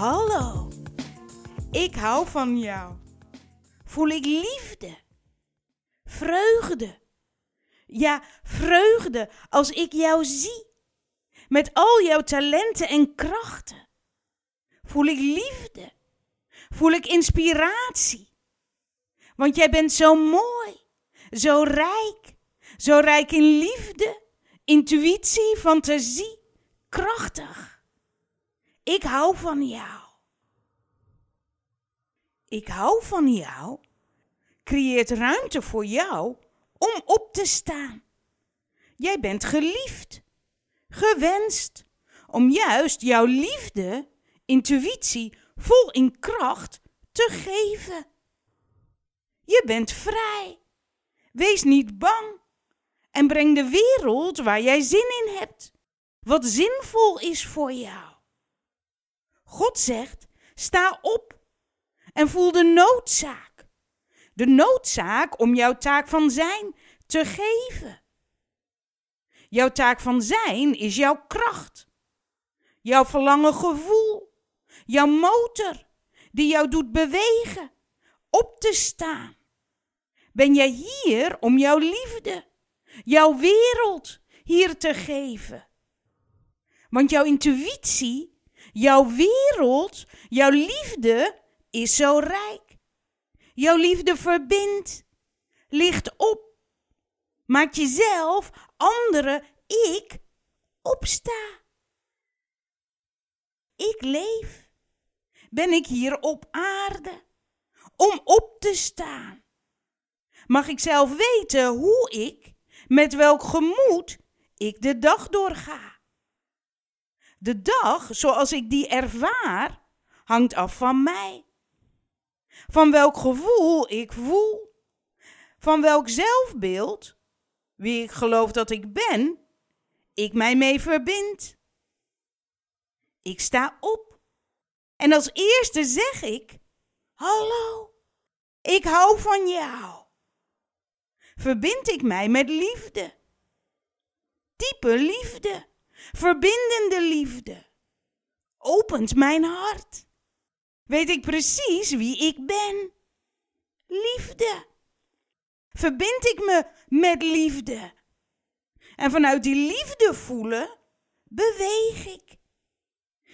Hallo, ik hou van jou. Voel ik liefde, vreugde. Ja, vreugde als ik jou zie. Met al jouw talenten en krachten. Voel ik liefde. Voel ik inspiratie. Want jij bent zo mooi, zo rijk, zo rijk in liefde, intuïtie, fantasie, krachtig. Ik hou van jou. Ik hou van jou creëert ruimte voor jou om op te staan. Jij bent geliefd, gewenst, om juist jouw liefde, intuïtie, vol in kracht te geven. Je bent vrij. Wees niet bang en breng de wereld waar jij zin in hebt, wat zinvol is voor jou. God zegt: sta op en voel de noodzaak. De noodzaak om jouw taak van zijn te geven. Jouw taak van zijn is jouw kracht, jouw verlangen gevoel, jouw motor die jou doet bewegen, op te staan. Ben jij hier om jouw liefde, jouw wereld hier te geven? Want jouw intuïtie, jouw wereld, jouw liefde is zo rijk. Jouw liefde verbindt, licht op, maakt jezelf, anderen, ik opsta. Ik leef. Ben ik hier op aarde om op te staan? Mag ik zelf weten hoe ik, met welk gemoed ik de dag doorga? De dag zoals ik die ervaar, hangt af van mij. Van welk gevoel ik voel. Van welk zelfbeeld, wie ik geloof dat ik ben, ik mij mee verbind. Ik sta op. En als eerste zeg ik: Hallo, ik hou van jou. Verbind ik mij met liefde. Diepe liefde, verbindende liefde. Opent mijn hart weet ik precies wie ik ben. Liefde. Verbind ik me met liefde. En vanuit die liefde voelen, beweeg ik.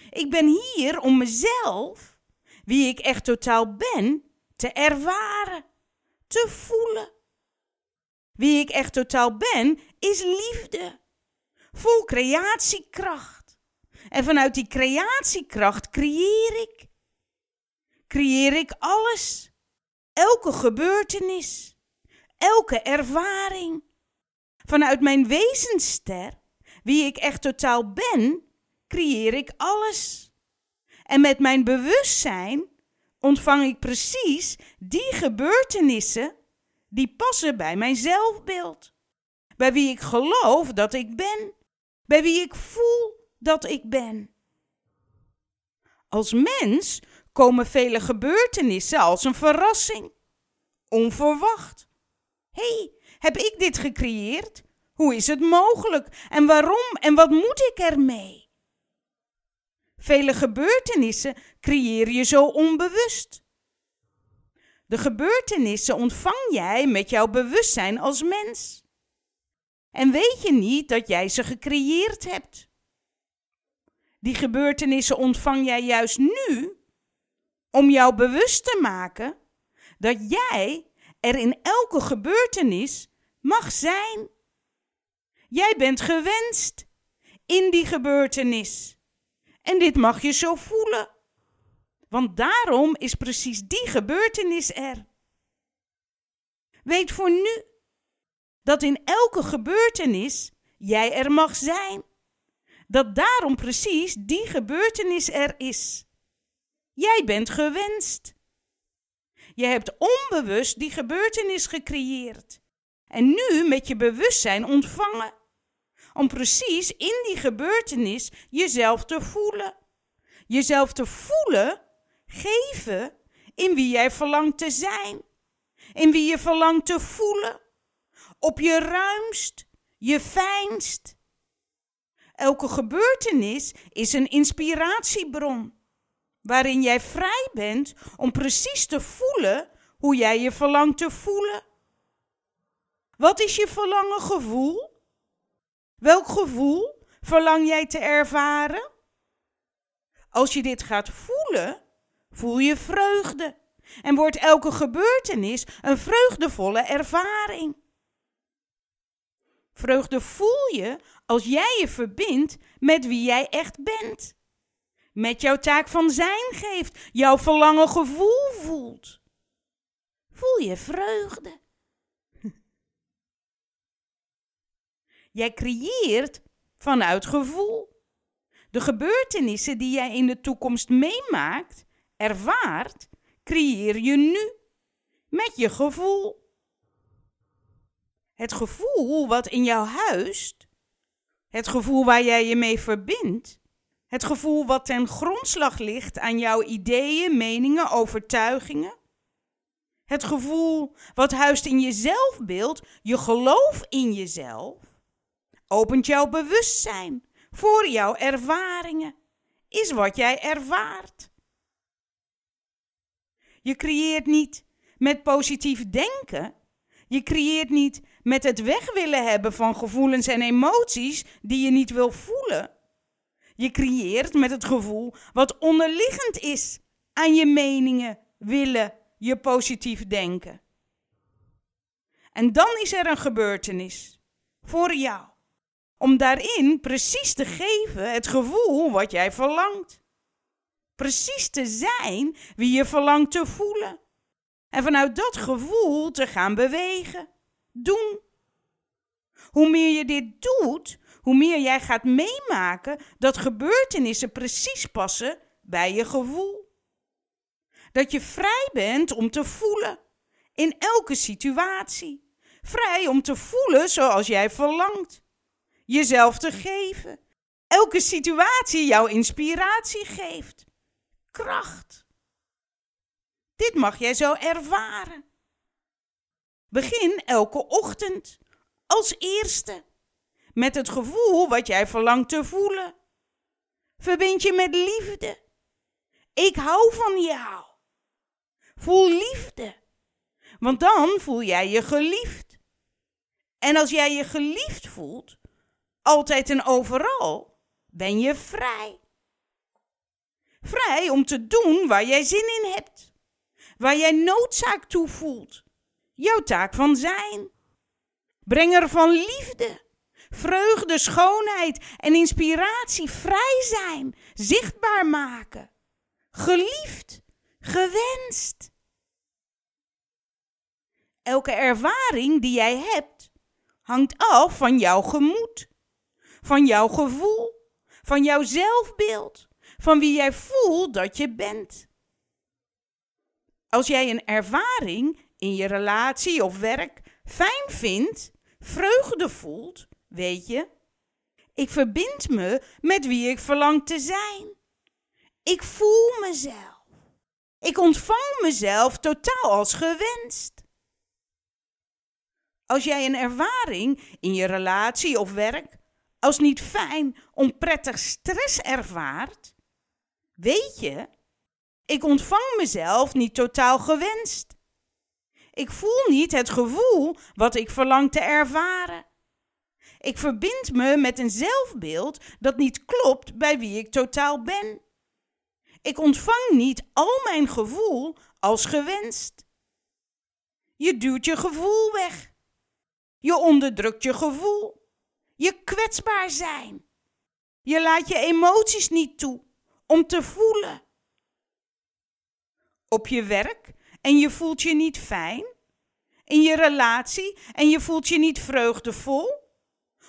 Ik ben hier om mezelf, wie ik echt totaal ben, te ervaren, te voelen. Wie ik echt totaal ben, is liefde, vol creatiekracht. En vanuit die creatiekracht creëer ik creëer ik alles. Elke gebeurtenis, elke ervaring. Vanuit mijn wezensster, wie ik echt totaal ben, creëer ik alles. En met mijn bewustzijn ontvang ik precies die gebeurtenissen die passen bij mijn zelfbeeld. Bij wie ik geloof dat ik ben. Bij wie ik voel dat ik ben. Als mens komen vele gebeurtenissen als een verrassing. Onverwacht. Hey, heb ik dit gecreëerd? Hoe is het mogelijk? En waarom? En wat moet ik ermee? Vele gebeurtenissen creëer je zo onbewust. De gebeurtenissen ontvang jij met jouw bewustzijn als mens. En weet je niet dat jij ze gecreëerd hebt? Die gebeurtenissen ontvang jij juist nu om jou bewust te maken dat jij er in elke gebeurtenis mag zijn. Jij bent gewenst in die gebeurtenis. En dit mag je zo voelen. Want daarom is precies die gebeurtenis er. Weet voor nu dat in elke gebeurtenis jij er mag zijn. Dat daarom precies die gebeurtenis er is. Jij bent gewenst. Je hebt onbewust die gebeurtenis gecreëerd. En nu met je bewustzijn ontvangen. Om precies in die gebeurtenis jezelf te voelen. Jezelf te voelen, geven in wie jij verlangt te zijn. In wie je verlangt te voelen. Op je ruimst, je fijnst. Elke gebeurtenis is een inspiratiebron waarin jij vrij bent om precies te voelen hoe jij je verlangt te voelen. Wat is je verlangen gevoel? Welk gevoel verlang jij te ervaren? Als je dit gaat voelen, voel je vreugde en wordt elke gebeurtenis een vreugdevolle ervaring. Vreugde voel je als jij je verbindt met wie jij echt bent. Met jouw taak van zijn geeft, jouw verlangen gevoel voelt. Voel je vreugde. Jij creëert vanuit gevoel. De gebeurtenissen die jij in de toekomst meemaakt, ervaart, creëer je nu met je gevoel. Het gevoel wat in jou huist, het gevoel waar jij je mee verbindt, het gevoel wat ten grondslag ligt aan jouw ideeën, meningen, overtuigingen, het gevoel wat huist in je zelfbeeld, je geloof in jezelf, opent jouw bewustzijn voor jouw ervaringen, is wat jij ervaart. Je creëert niet met positief denken. Je creëert niet met het weg willen hebben van gevoelens en emoties die je niet wil voelen. Je creëert met het gevoel wat onderliggend is aan je meningen, willen, je positief denken. En dan is er een gebeurtenis voor jou. Om daarin precies te geven het gevoel wat jij verlangt. Precies te zijn wie je verlangt te voelen. En vanuit dat gevoel te gaan bewegen, doen. Hoe meer je dit doet, hoe meer jij gaat meemaken dat gebeurtenissen precies passen bij je gevoel. Dat je vrij bent om te voelen in elke situatie. Vrij om te voelen zoals jij verlangt. Jezelf te geven. Elke situatie jouw inspiratie geeft. Kracht. Dit mag jij zo ervaren. Begin elke ochtend als eerste met het gevoel wat jij verlangt te voelen. Verbind je met liefde. Ik hou van jou. Voel liefde, want dan voel jij je geliefd. En als jij je geliefd voelt, altijd en overal, ben je vrij. Vrij om te doen waar jij zin in hebt, waar jij noodzaak toe voelt. Jouw taak van zijn. Brenger van liefde, vreugde, schoonheid en inspiratie vrij zijn, zichtbaar maken. Geliefd, gewenst. Elke ervaring die jij hebt, hangt af van jouw gemoed, van jouw gevoel, van jouw zelfbeeld, van wie jij voelt dat je bent. Als jij een ervaring in je relatie of werk fijn vindt, vreugde voelt, weet je, ik verbind me met wie ik verlang te zijn. Ik voel mezelf. Ik ontvang mezelf totaal als gewenst. Als jij een ervaring in je relatie of werk als niet fijn, onprettig stress ervaart, weet je, ik ontvang mezelf niet totaal gewenst. Ik voel niet het gevoel wat ik verlang te ervaren. Ik verbind me met een zelfbeeld dat niet klopt bij wie ik totaal ben. Ik ontvang niet al mijn gevoel als gewenst. Je duwt je gevoel weg. Je onderdrukt je gevoel. Je kwetsbaar zijn. Je laat je emoties niet toe om te voelen. Op je werk en je voelt je niet fijn. In je relatie en je voelt je niet vreugdevol.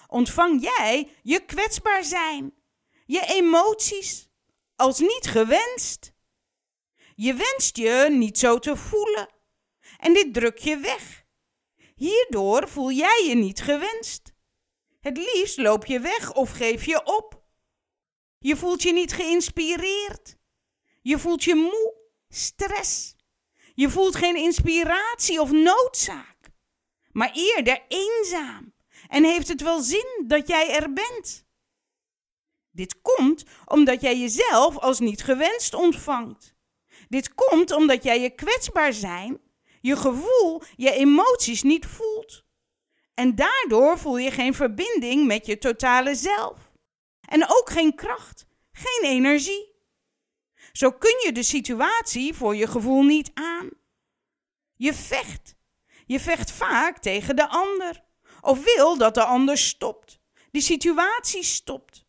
Ontvang jij je kwetsbaar zijn, je emoties als niet gewenst. Je wenst je niet zo te voelen en dit druk je weg. Hierdoor voel jij je niet gewenst. Het liefst loop je weg of geef je op. Je voelt je niet geïnspireerd. Je voelt je moe, stress. Je voelt geen inspiratie of noodzaak, maar eerder eenzaam en heeft het wel zin dat jij er bent. Dit komt omdat jij jezelf als niet gewenst ontvangt. Dit komt omdat jij je kwetsbaar zijn, je gevoel, je emoties niet voelt. En daardoor voel je geen verbinding met je totale zelf. En ook geen kracht, geen energie. Zo kun je de situatie voor je gevoel niet aan. Je vecht. Je vecht vaak tegen de ander. Of wil dat de ander stopt. Die situatie stopt.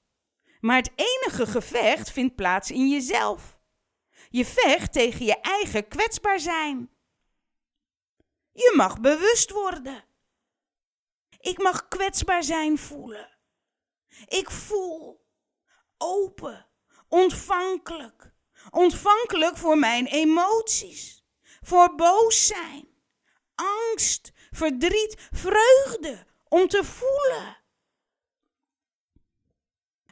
Maar het enige gevecht vindt plaats in jezelf. Je vecht tegen je eigen kwetsbaar zijn. Je mag bewust worden. Ik mag kwetsbaar zijn voelen. Ik voel open, ontvankelijk. Ontvankelijk voor mijn emoties, voor boos zijn, angst, verdriet, vreugde om te voelen.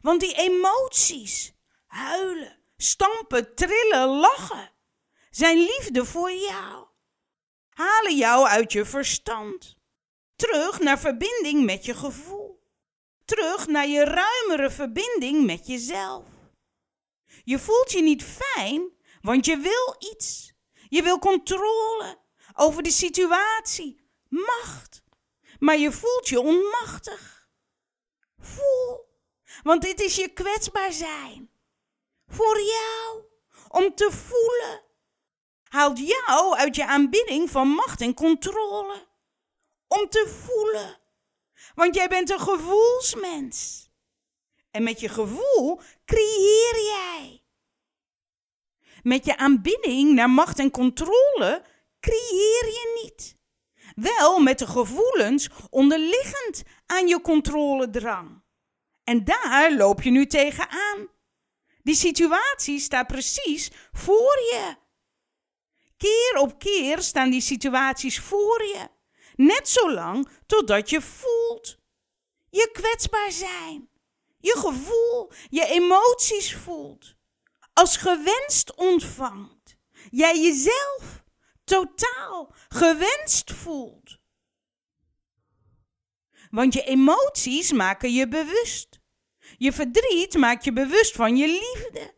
Want die emoties, huilen, stampen, trillen, lachen, zijn liefde voor jou. Halen jou uit je verstand. Terug naar verbinding met je gevoel. Terug naar je ruimere verbinding met jezelf. Je voelt je niet fijn, want je wil iets. Je wil controle over de situatie, macht. Maar je voelt je onmachtig. Voel want dit is je kwetsbaar zijn. Voor jou, om te voelen. Haalt jou uit je aanbidding van macht en controle. Om te voelen. Want jij bent een gevoelsmens. En met je gevoel creëer jij. Met je aanbidding naar macht en controle creëer je niet. Wel met de gevoelens onderliggend aan je controledrang. En daar loop je nu tegenaan. Die situatie staat precies voor je. Keer op keer staan die situaties voor je. Net zolang totdat je voelt. Je kwetsbaar zijn. Je gevoel, je emoties voelt. Als gewenst ontvangt. Jij jezelf totaal gewenst voelt. Want je emoties maken je bewust. Je verdriet maakt je bewust van je liefde,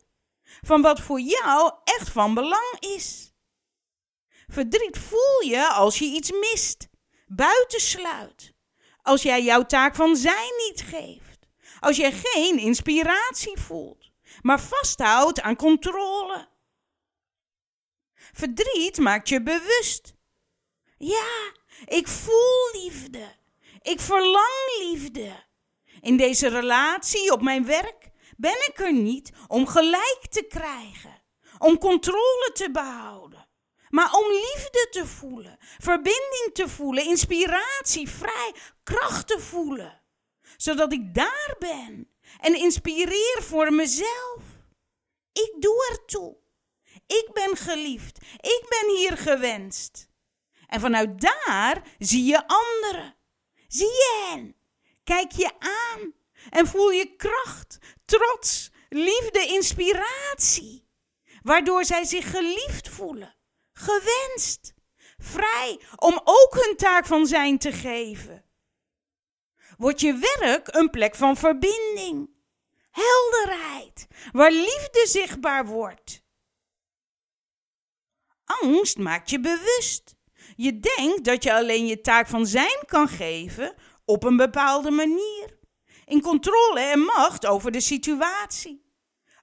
van wat voor jou echt van belang is. Verdriet voel je als je iets mist, buitensluit, als jij jouw taak van zijn niet geeft, als jij geen inspiratie voelt, maar vasthoudt aan controle. Verdriet maakt je bewust. Ja, ik voel liefde. Ik verlang liefde. In deze relatie op mijn werk ben ik er niet om gelijk te krijgen, om controle te behouden, maar om liefde te voelen, verbinding te voelen, inspiratie, vrij, kracht te voelen, zodat ik daar ben en inspireer voor mezelf. Ik doe ertoe. Ik ben geliefd. Ik ben hier gewenst. En vanuit daar zie je anderen. Zie je hen Kijk je aan en voel je kracht, trots, liefde, inspiratie. Waardoor zij zich geliefd voelen, gewenst, vrij om ook hun taak van zijn te geven. Wordt je werk een plek van verbinding, helderheid, waar liefde zichtbaar wordt. Angst maakt je bewust. Je denkt dat je alleen je taak van zijn kan geven op een bepaalde manier. In controle en macht over de situatie.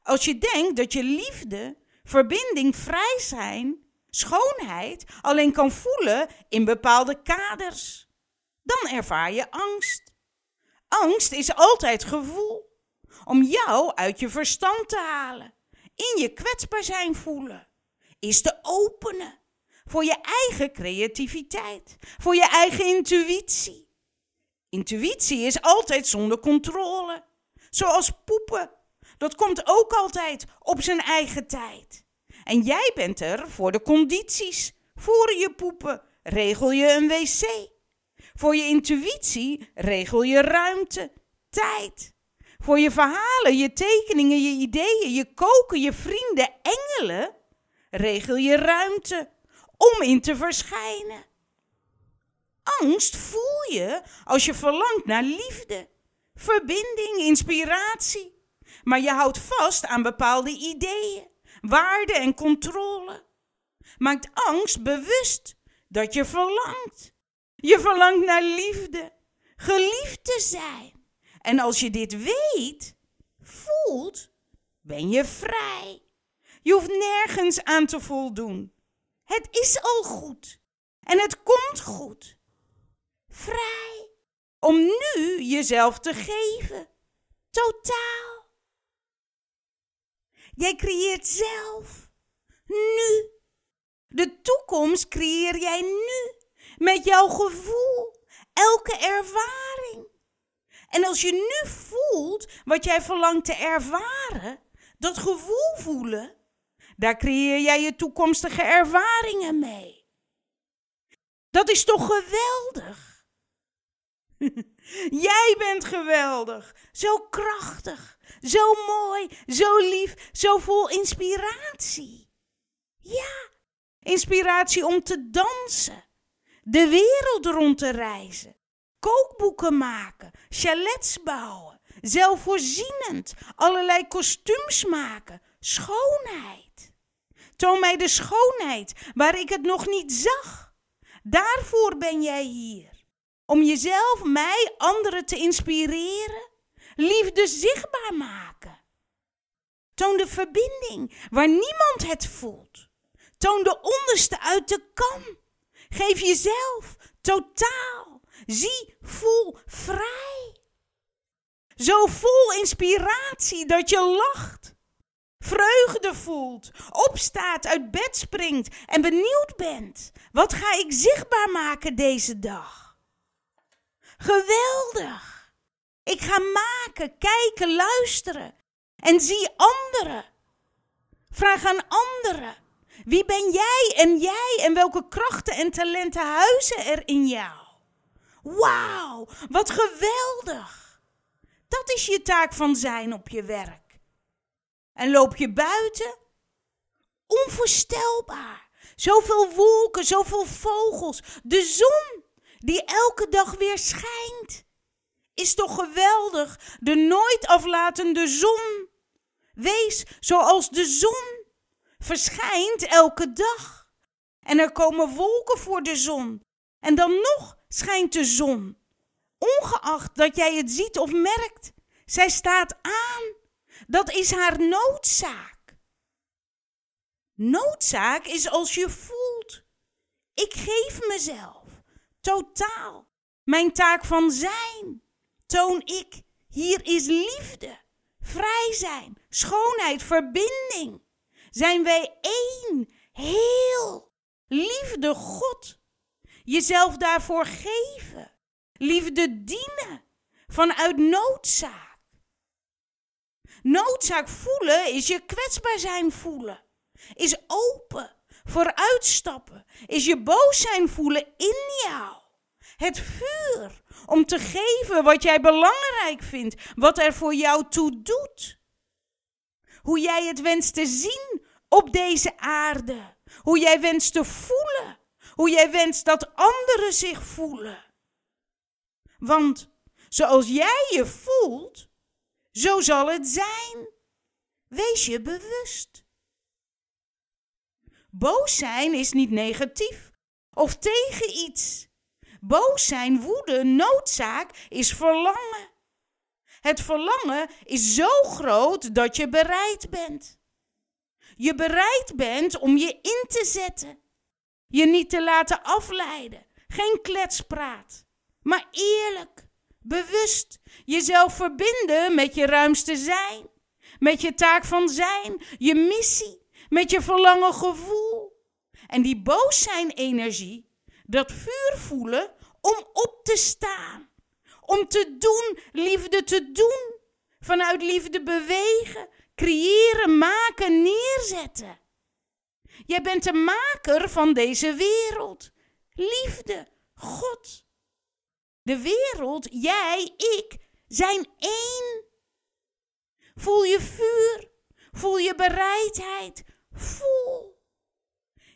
Als je denkt dat je liefde, verbinding, vrij zijn, schoonheid alleen kan voelen in bepaalde kaders, dan ervaar je angst. Angst is altijd gevoel. Om jou uit je verstand te halen, in je kwetsbaar zijn voelen, is te openen voor je eigen creativiteit, voor je eigen intuïtie Intuïtie is altijd zonder controle. Zoals poepen. Dat komt ook altijd op zijn eigen tijd. En jij bent er voor de condities. Voor je poepen regel je een wc. Voor je intuïtie regel je ruimte, tijd. Voor je verhalen, je tekeningen, je ideeën, je koken, je vrienden, engelen, regel je ruimte om in te verschijnen. Angst voel je als je verlangt naar liefde, verbinding, inspiratie. maar je houdt vast aan bepaalde ideeën, waarden en controle. Maakt angst bewust dat je verlangt. Je verlangt naar liefde, geliefd te zijn. En als je dit weet, voelt, ben je vrij. Je hoeft nergens aan te voldoen. Het is al goed. En het komt goed. Vrij. Om nu jezelf te geven. Totaal. Jij creëert zelf. Nu. De toekomst creëer jij nu. Met jouw gevoel. Elke ervaring. En als je nu voelt wat jij verlangt te ervaren, dat gevoel voelen, daar creëer jij je toekomstige ervaringen mee. Dat is toch geweldig? Jij bent geweldig, zo krachtig, zo mooi, zo lief, zo vol inspiratie. Ja, inspiratie om te dansen, de wereld rond te reizen, kookboeken maken, chalets bouwen, zelfvoorzienend, allerlei kostuums maken, schoonheid. Toon mij de schoonheid waar ik het nog niet zag. Daarvoor ben jij hier. Om jezelf, mij, anderen te inspireren, liefde zichtbaar maken. Toon de verbinding waar niemand het voelt. Toon de onderste uit de kam. Geef jezelf totaal. Zie, voel vrij. Zo vol inspiratie dat je lacht vreugde voelt, opstaat, uit bed springt en benieuwd bent. Wat ga ik zichtbaar maken deze dag? Geweldig! Ik ga maken, kijken, luisteren en zie anderen. Vraag aan anderen. Wie ben jij en jij en welke krachten en talenten huizen er in jou? Wauw, wat geweldig! Dat is je taak van zijn op je werk. En loop je buiten? Onvoorstelbaar. Zoveel wolken, zoveel vogels. De zon die elke dag weer schijnt. Is toch geweldig, de nooit aflatende zon. Wees zoals de zon. Verschijnt elke dag. En er komen wolken voor de zon. En dan nog schijnt de zon. Ongeacht dat jij het ziet of merkt, zij staat aan. Dat is haar noodzaak. Noodzaak is als je voelt. Ik geef mezelf. Totaal. Mijn taak van zijn. Toon ik. Hier is liefde. Vrij zijn. Schoonheid. Verbinding. Zijn wij één. Heel. Liefde God. Jezelf daarvoor geven. Liefde dienen. Vanuit noodzaak. Noodzaak voelen is je kwetsbaar zijn voelen. Is open, vooruitstappen. Is je boos zijn voelen in jou. Het vuur om te geven wat jij belangrijk vindt, wat er voor jou toe doet. Hoe jij het wenst te zien op deze aarde. Hoe jij wenst te voelen. Hoe jij wenst dat anderen zich voelen. Want zoals jij je voelt, zo zal het zijn. Wees je bewust. Boos zijn is niet negatief of tegen iets. Boos zijn, woede, noodzaak is verlangen. Het verlangen is zo groot dat je bereid bent. Je bereid bent om je in te zetten. Je niet te laten afleiden. Geen kletspraat, maar eerlijk bewust jezelf verbinden met je ruimste zijn, met je taak van zijn, je missie, met je verlangen gevoel. En die boos zijn energie, dat vuur voelen om op te staan, om te doen, liefde te doen, vanuit liefde bewegen, creëren, maken, neerzetten. Jij bent de maker van deze wereld. Liefde, God. De wereld, jij, ik, zijn één. Voel je vuur, voel je bereidheid, voel.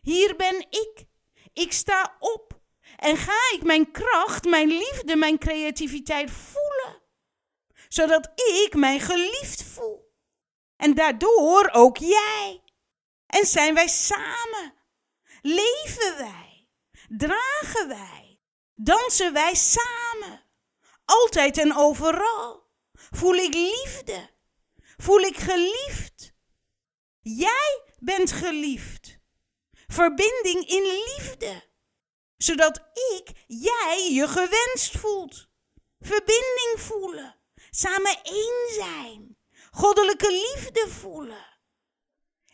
Hier ben ik, ik sta op en ga ik mijn kracht, mijn liefde, mijn creativiteit voelen, zodat ik mij geliefd voel, En daardoor ook jij. En zijn wij samen. Leven wij. Dragen wij. Dansen wij samen. Altijd en overal. Voel ik liefde. Voel ik geliefd. Jij bent geliefd. Verbinding in liefde. Zodat ik, jij je gewenst voelt. Verbinding voelen. Samen één zijn. Goddelijke liefde voelen.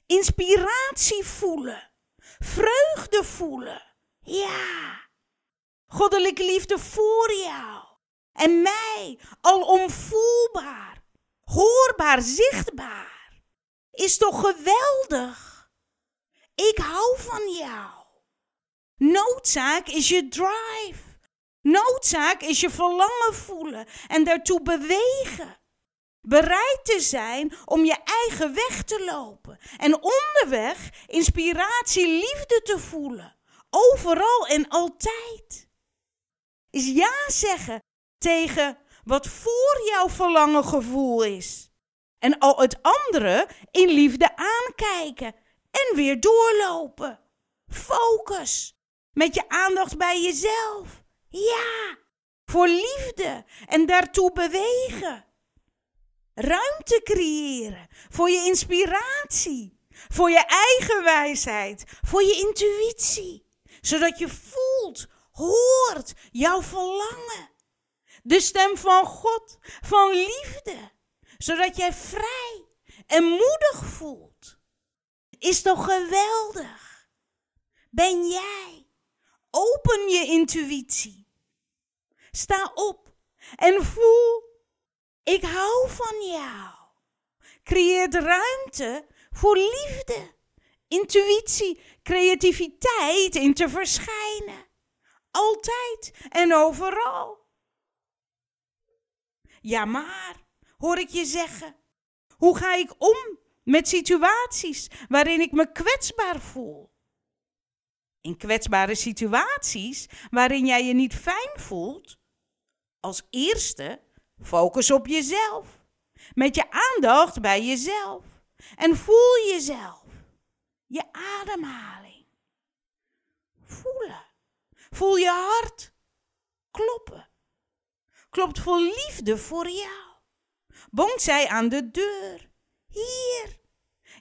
Inspiratie voelen. Vreugde voelen. Ja. Goddelijke liefde voor jou. En mij al voelbaar, hoorbaar, zichtbaar. Is toch geweldig? Ik hou van jou. Noodzaak is je drive. Noodzaak is je verlangen voelen en daartoe bewegen. Bereid te zijn om je eigen weg te lopen en onderweg inspiratie, liefde te voelen. Overal en altijd. Is ja zeggen tegen wat voor jouw verlangen gevoel is. En al het andere in liefde aankijken en weer doorlopen. Focus. Met je aandacht bij jezelf. Ja, voor liefde en daartoe bewegen. Ruimte creëren voor je inspiratie, voor je eigen wijsheid, voor je intuïtie. Zodat je voelt, hoort jouw verlangen. De stem van God, van liefde. Zodat jij vrij en moedig voelt. Is toch geweldig? Ben jij? Open je intuïtie. Sta op en voel, ik hou van jou. Creëert ruimte voor liefde, intuïtie, creativiteit in te verschijnen. Altijd en overal. Ja, maar, hoor ik je zeggen, hoe ga ik om met situaties waarin ik me kwetsbaar voel? In kwetsbare situaties waarin jij je niet fijn voelt, als eerste focus op jezelf. Met je aandacht bij jezelf. En voel jezelf. Je ademhaling. Voelen. Voel je hart kloppen klopt vol liefde voor jou. Bonkt zij aan de deur. Hier,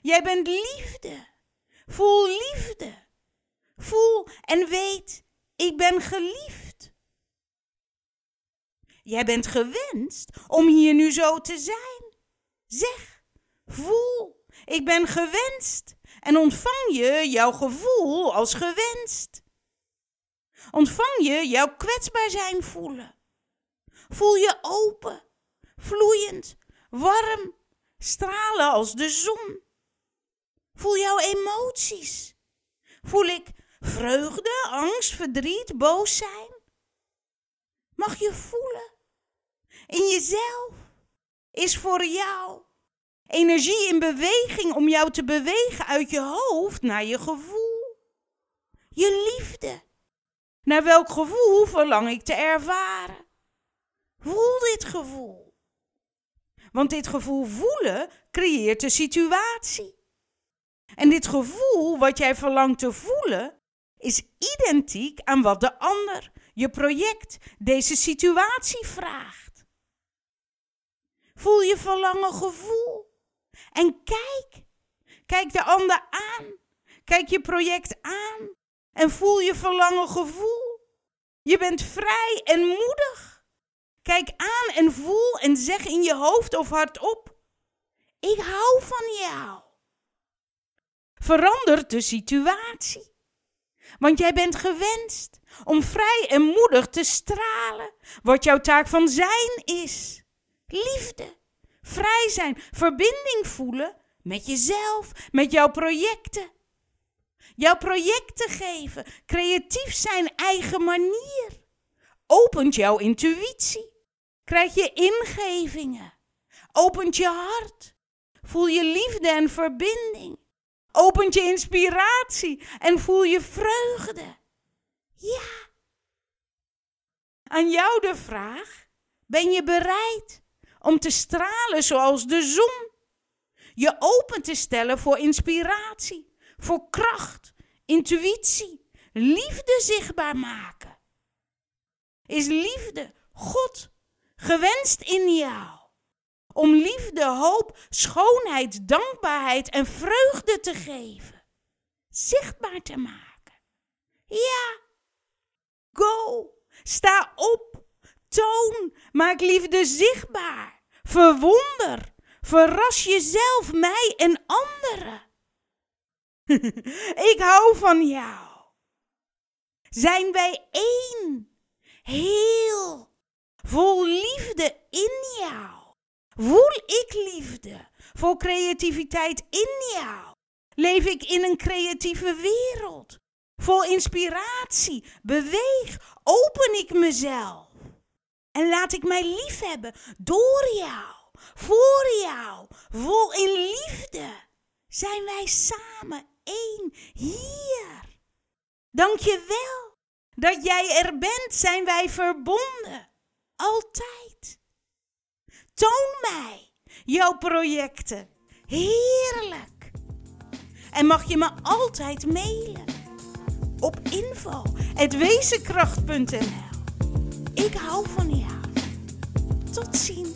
jij bent liefde. Voel liefde. Voel en weet, ik ben geliefd. Jij bent gewenst om hier nu zo te zijn. Zeg, voel, ik ben gewenst. En ontvang je jouw gevoel als gewenst. Ontvang je jouw kwetsbaar zijn voelen. Voel je open, vloeiend, warm, stralen als de zon. Voel jouw emoties. Voel ik vreugde, angst, verdriet, boos zijn? Mag je voelen. In jezelf is voor jou energie in beweging om jou te bewegen uit je hoofd naar je gevoel. Je liefde. Naar welk gevoel verlang ik te ervaren? Voel dit gevoel. Want dit gevoel voelen creëert de situatie. En dit gevoel wat jij verlangt te voelen is identiek aan wat de ander, je project, deze situatie vraagt. Voel je verlangen gevoel en kijk. Kijk de ander aan. Kijk je project aan en voel je verlangen gevoel. Je bent vrij en moedig. Kijk aan en voel en zeg in je hoofd of hardop: Ik hou van jou. Verander de situatie. Want jij bent gewenst om vrij en moedig te stralen, wat jouw taak van zijn is. Liefde, vrij zijn, verbinding voelen met jezelf, met jouw projecten. Jouw projecten geven, creatief zijn eigen manier. Opent jouw intuïtie. Krijg je ingevingen. Opent je hart. Voel je liefde en verbinding. Opent je inspiratie en voel je vreugde. Ja. Aan jou de vraag: ben je bereid om te stralen zoals de zon? Je open te stellen voor inspiratie, voor kracht, intuïtie, liefde zichtbaar maken. Is liefde, God, gewenst in jou? Om liefde, hoop, schoonheid, dankbaarheid en vreugde te geven. Zichtbaar te maken. Ja. Go. Sta op. Toon. Maak liefde zichtbaar. Verwonder. Verras jezelf, mij en anderen. Ik hou van jou. Zijn wij één? Heel. Vol liefde in jou. Voel ik liefde? Vol creativiteit in jou. Leef ik in een creatieve wereld? Vol inspiratie. Beweeg. Open ik mezelf. En laat ik mij liefhebben door jou. Voor jou. Vol in liefde. Zijn wij samen één hier. Dank je wel dat jij er bent. Zijn wij verbonden. Altijd. Toon mij jouw projecten. Heerlijk. En mag je me altijd mailen op info.wezenkracht.nl Ik hou van jou. Tot ziens.